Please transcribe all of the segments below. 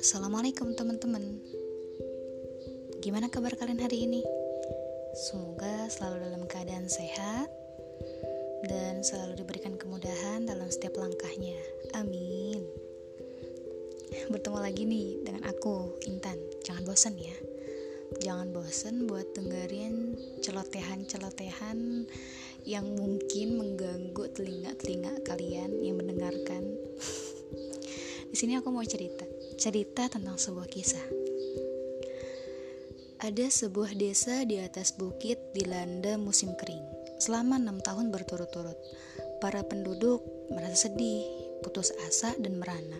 Assalamualaikum teman-teman. Gimana kabar kalian hari ini? Semoga selalu dalam keadaan sehat Dan selalu diberikan kemudahan dalam setiap langkahnya. Amin. Bertemu lagi nih dengan aku, Intan. Jangan bosan ya Jangan bosan buat dengerin celotehan-celotehan yang mungkin mengganggu telinga-telinga kalian yang mendengarkan. Di sini aku mau cerita, cerita tentang sebuah kisah. Ada sebuah desa di atas bukit dilanda musim kering. Selama enam tahun berturut-turut, para penduduk merasa sedih, putus asa, dan merana.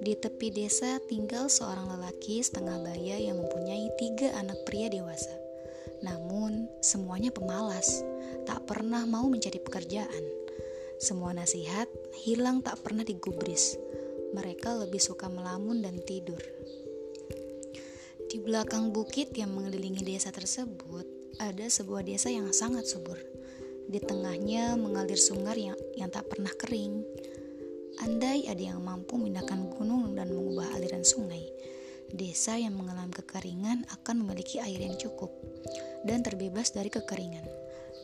Di tepi desa tinggal seorang lelaki setengah baya yang mempunyai tiga anak pria dewasa. Namun, semuanya pemalas, tak pernah mau mencari pekerjaan. Semua nasihat hilang tak pernah digubris. Mereka lebih suka melamun dan tidur. Di belakang bukit yang mengelilingi desa tersebut, ada sebuah desa yang sangat subur. Di tengahnya mengalir sungai yang, yang tak pernah kering. Andai ada yang mampu memindahkan gunung dan mengubah aliran sungai, desa yang mengalami kekeringan akan memiliki air yang cukup dan terbebas dari kekeringan.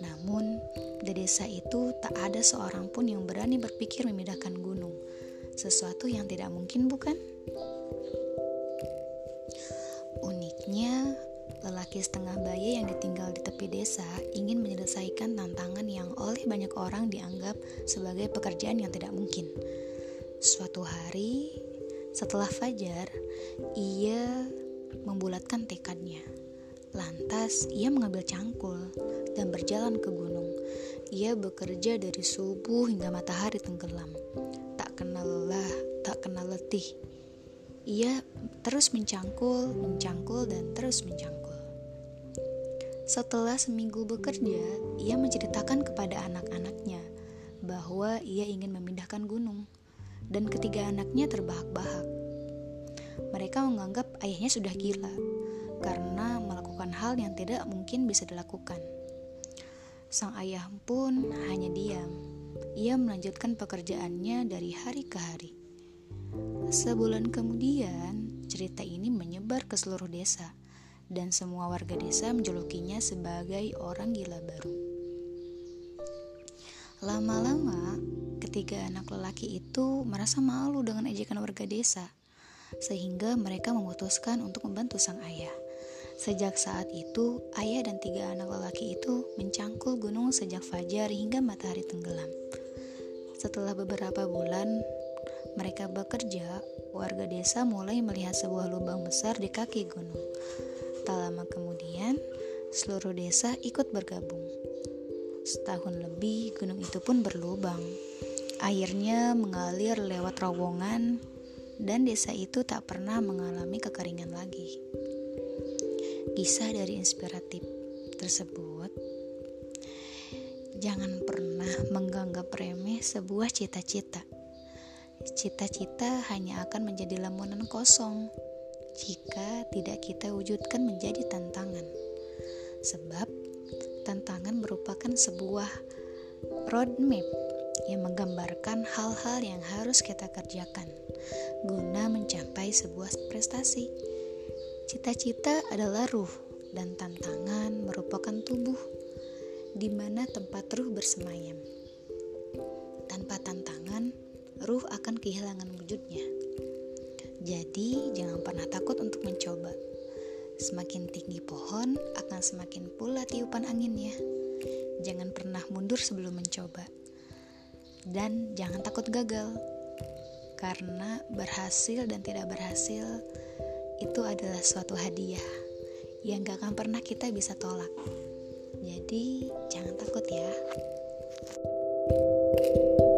Namun, di desa itu tak ada seorang pun yang berani berpikir memindahkan gunung. Sesuatu yang tidak mungkin, bukan? Uniknya, lelaki setengah baya yang ditinggal di tepi desa ingin menyelesaikan tantangan yang oleh banyak orang dianggap sebagai pekerjaan yang tidak mungkin. Suatu hari, setelah fajar, ia membulatkan tekadnya Lantas, ia mengambil cangkul dan berjalan ke gunung. Ia bekerja dari subuh hingga matahari tenggelam. Tak kenal lelah, tak kenal letih. Ia terus mencangkul, mencangkul, dan terus mencangkul. Setelah seminggu bekerja, ia menceritakan kepada anak-anaknya bahwa ia ingin memindahkan gunung, dan ketiga anaknya terbahak-bahak. Mereka menganggap ayahnya sudah gila karena melakukan hal yang tidak mungkin bisa dilakukan. Sang ayah pun hanya diam. Ia melanjutkan pekerjaannya dari hari ke hari. Sebulan kemudian, cerita ini menyebar ke seluruh desa, dan semua warga desa menjulukinya sebagai orang gila baru. Lama-lama, ketiga anak lelaki itu merasa malu dengan ejekan warga desa, sehingga mereka memutuskan untuk membantu sang ayah. Sejak saat itu, ayah dan tiga anak lelaki itu mencangkul gunung sejak fajar hingga matahari tenggelam. Setelah beberapa bulan mereka bekerja, warga desa mulai melihat sebuah lubang besar di kaki gunung. Tak lama kemudian, seluruh desa ikut bergabung. Setahun lebih, gunung itu pun berlubang. Airnya mengalir lewat terowongan, dan desa itu tak pernah mengalami kekeringan lagi. Kisah dari inspiratif tersebut jangan pernah menganggap remeh sebuah cita-cita. Cita-cita hanya akan menjadi lamunan kosong jika tidak kita wujudkan menjadi tantangan. Sebab tantangan merupakan sebuah roadmap yang menggambarkan hal-hal yang harus kita kerjakan guna mencapai sebuah prestasi. Cita-cita adalah ruh dan tantangan merupakan tubuh di mana tempat ruh bersemayam. Tanpa tantangan, ruh akan kehilangan wujudnya. Jadi, jangan pernah takut untuk mencoba. Semakin tinggi pohon, akan semakin pula tiupan anginnya. Jangan pernah mundur sebelum mencoba. Dan jangan takut gagal. Karena berhasil dan tidak berhasil itu adalah suatu hadiah yang gak akan pernah kita bisa tolak. Jadi, jangan takut ya. thank you